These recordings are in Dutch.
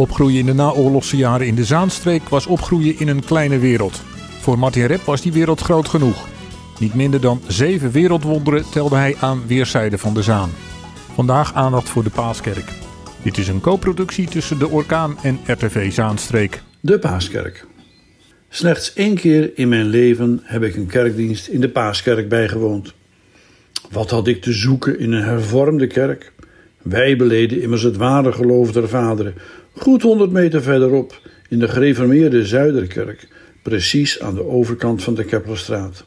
Opgroeien in de naoorlogse jaren in de Zaanstreek was opgroeien in een kleine wereld. Voor Martin Rep was die wereld groot genoeg. Niet minder dan zeven wereldwonderen telde hij aan weerszijden van de Zaan. Vandaag aandacht voor de Paaskerk. Dit is een co-productie tussen de Orkaan en RTV Zaanstreek. De Paaskerk. Slechts één keer in mijn leven heb ik een kerkdienst in de Paaskerk bijgewoond. Wat had ik te zoeken in een hervormde kerk? Wij beleden immers het ware geloof der vaderen, goed honderd meter verderop, in de gereformeerde Zuiderkerk, precies aan de overkant van de Keplerstraat.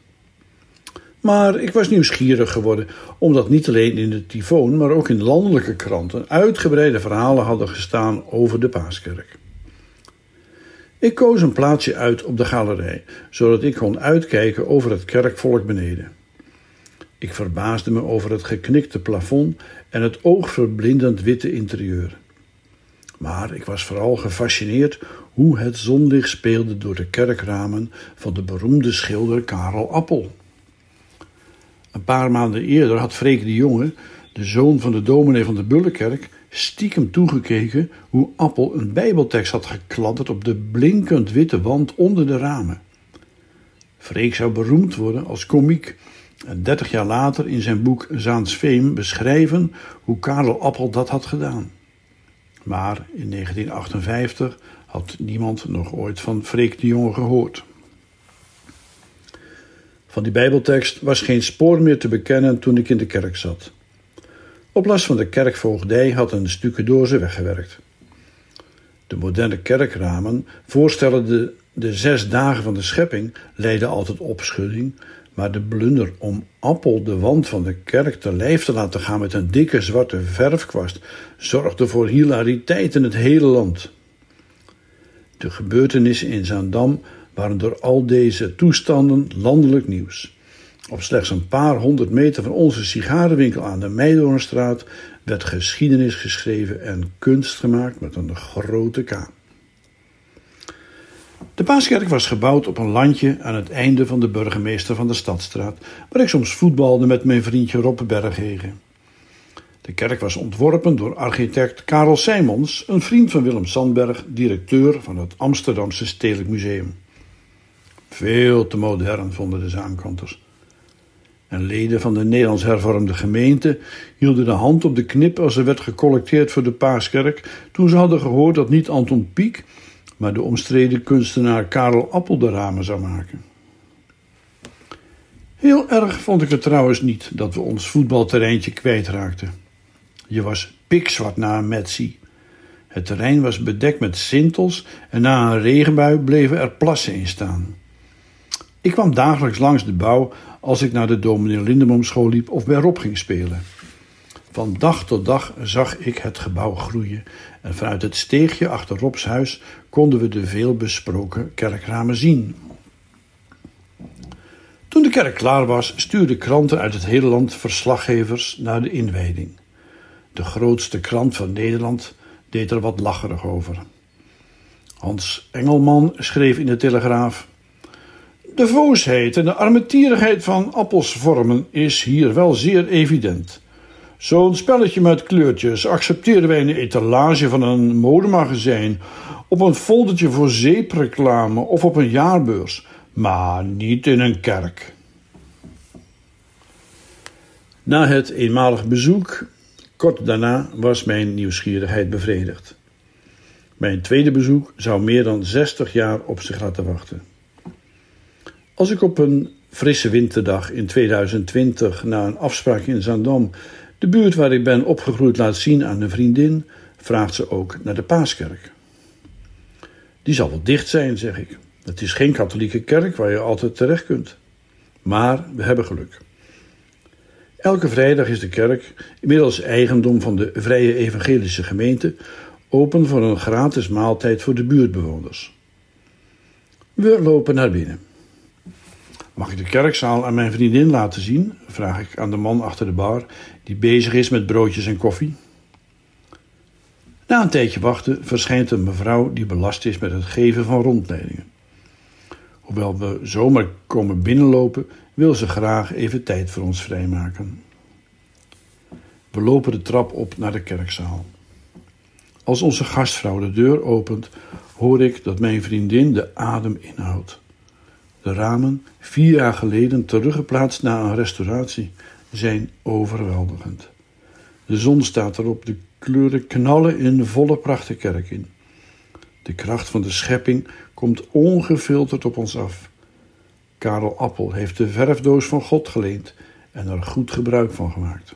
Maar ik was nieuwsgierig geworden, omdat niet alleen in de Tyfoon, maar ook in landelijke kranten uitgebreide verhalen hadden gestaan over de Paaskerk. Ik koos een plaatsje uit op de galerij, zodat ik kon uitkijken over het kerkvolk beneden. Ik verbaasde me over het geknikte plafond en het oogverblindend witte interieur. Maar ik was vooral gefascineerd hoe het zonlicht speelde door de kerkramen van de beroemde schilder Karel Appel. Een paar maanden eerder had Freek de Jonge, de zoon van de dominee van de Bullenkerk, stiekem toegekeken hoe Appel een bijbeltekst had gekladderd op de blinkend witte wand onder de ramen. Freek zou beroemd worden als komiek en dertig jaar later in zijn boek Zaansveem beschrijven hoe Karel Appel dat had gedaan. Maar in 1958 had niemand nog ooit van Freek de Jonge gehoord. Van die Bijbeltekst was geen spoor meer te bekennen toen ik in de kerk zat. Op last van de kerkvoogdij had een stukendoor ze weggewerkt. De moderne kerkramen, voorstellende de zes dagen van de schepping, leidden altijd opschudding, maar de blunder om Appel de wand van de kerk te lijf te laten gaan met een dikke zwarte verfkwast zorgde voor hilariteit in het hele land. De gebeurtenissen in Zaandam waren door al deze toestanden landelijk nieuws. Op slechts een paar honderd meter van onze sigarenwinkel aan de Meidoornstraat werd geschiedenis geschreven en kunst gemaakt met een grote K. De Paaskerk was gebouwd op een landje aan het einde van de burgemeester van de Stadstraat, waar ik soms voetbalde met mijn vriendje Rob Berghegen. De kerk was ontworpen door architect Karel Simons, een vriend van Willem Sandberg, directeur van het Amsterdamse Stedelijk Museum. Veel te modern, vonden de zaankanters. En leden van de Nederlands hervormde gemeente hielden de hand op de knip als er werd gecollecteerd voor de Paaskerk, toen ze hadden gehoord dat niet Anton Pieck, maar de omstreden kunstenaar Karel Appel de ramen zou maken. Heel erg vond ik het trouwens niet dat we ons voetbalterreintje kwijtraakten. Je was pikzwart na een metsie. Het terrein was bedekt met sintels en na een regenbui bleven er plassen in staan. Ik kwam dagelijks langs de bouw als ik naar de dominee Lindemom school liep of bij Rob ging spelen. Van dag tot dag zag ik het gebouw groeien en vanuit het steegje achter Robs huis konden we de veelbesproken kerkramen zien. Toen de kerk klaar was, stuurden kranten uit het hele land verslaggevers naar de inwijding. De grootste krant van Nederland deed er wat lacherig over. Hans Engelman schreef in de Telegraaf: De voosheid en de armetierigheid van appels vormen is hier wel zeer evident. Zo'n spelletje met kleurtjes accepteren wij in de etalage van een modemagazijn, op een foldertje voor zeepreclame of op een jaarbeurs, maar niet in een kerk. Na het eenmalig bezoek, kort daarna, was mijn nieuwsgierigheid bevredigd. Mijn tweede bezoek zou meer dan 60 jaar op zich laten wachten. Als ik op een frisse winterdag in 2020 na een afspraak in Zandam de buurt waar ik ben opgegroeid laat zien aan een vriendin, vraagt ze ook naar de Paaskerk. Die zal wel dicht zijn, zeg ik. Het is geen katholieke kerk waar je altijd terecht kunt. Maar we hebben geluk. Elke vrijdag is de kerk, inmiddels eigendom van de Vrije Evangelische Gemeente, open voor een gratis maaltijd voor de buurtbewoners. We lopen naar binnen. Mag ik de kerkzaal aan mijn vriendin laten zien? vraag ik aan de man achter de bar, die bezig is met broodjes en koffie. Na een tijdje wachten verschijnt een mevrouw die belast is met het geven van rondleidingen. Hoewel we zomaar komen binnenlopen, wil ze graag even tijd voor ons vrijmaken. We lopen de trap op naar de kerkzaal. Als onze gastvrouw de deur opent, hoor ik dat mijn vriendin de adem inhoudt. De ramen, vier jaar geleden teruggeplaatst na een restauratie, zijn overweldigend. De zon staat erop, de kleuren knallen in volle pracht kerk in. De kracht van de schepping komt ongefilterd op ons af. Karel Appel heeft de verfdoos van God geleend en er goed gebruik van gemaakt.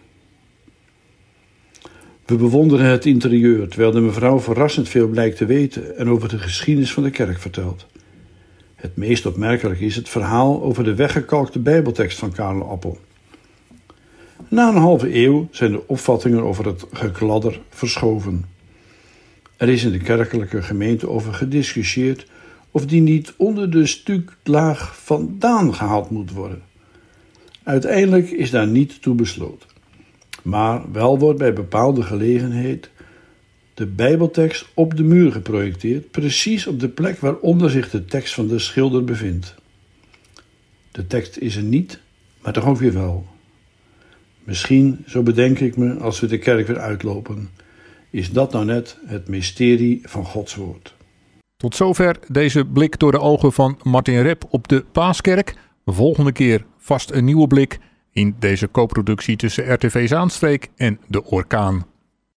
We bewonderen het interieur, terwijl de mevrouw verrassend veel blijkt te weten en over de geschiedenis van de kerk vertelt. Het meest opmerkelijk is het verhaal over de weggekalkte Bijbeltekst van Karel Appel. Na een halve eeuw zijn de opvattingen over het gekladder verschoven. Er is in de kerkelijke gemeente over gediscussieerd of die niet onder de stuklaag vandaan gehaald moet worden. Uiteindelijk is daar niet toe besloten. Maar wel wordt bij bepaalde gelegenheid de Bijbeltekst op de muur geprojecteerd, precies op de plek waaronder zich de tekst van de schilder bevindt. De tekst is er niet, maar toch ook weer wel. Misschien, zo bedenk ik me, als we de kerk weer uitlopen, is dat nou net het mysterie van Gods woord. Tot zover deze blik door de ogen van Martin Rep op de Paaskerk. Volgende keer vast een nieuwe blik in deze co-productie tussen RTV Zaanstreek en De Orkaan.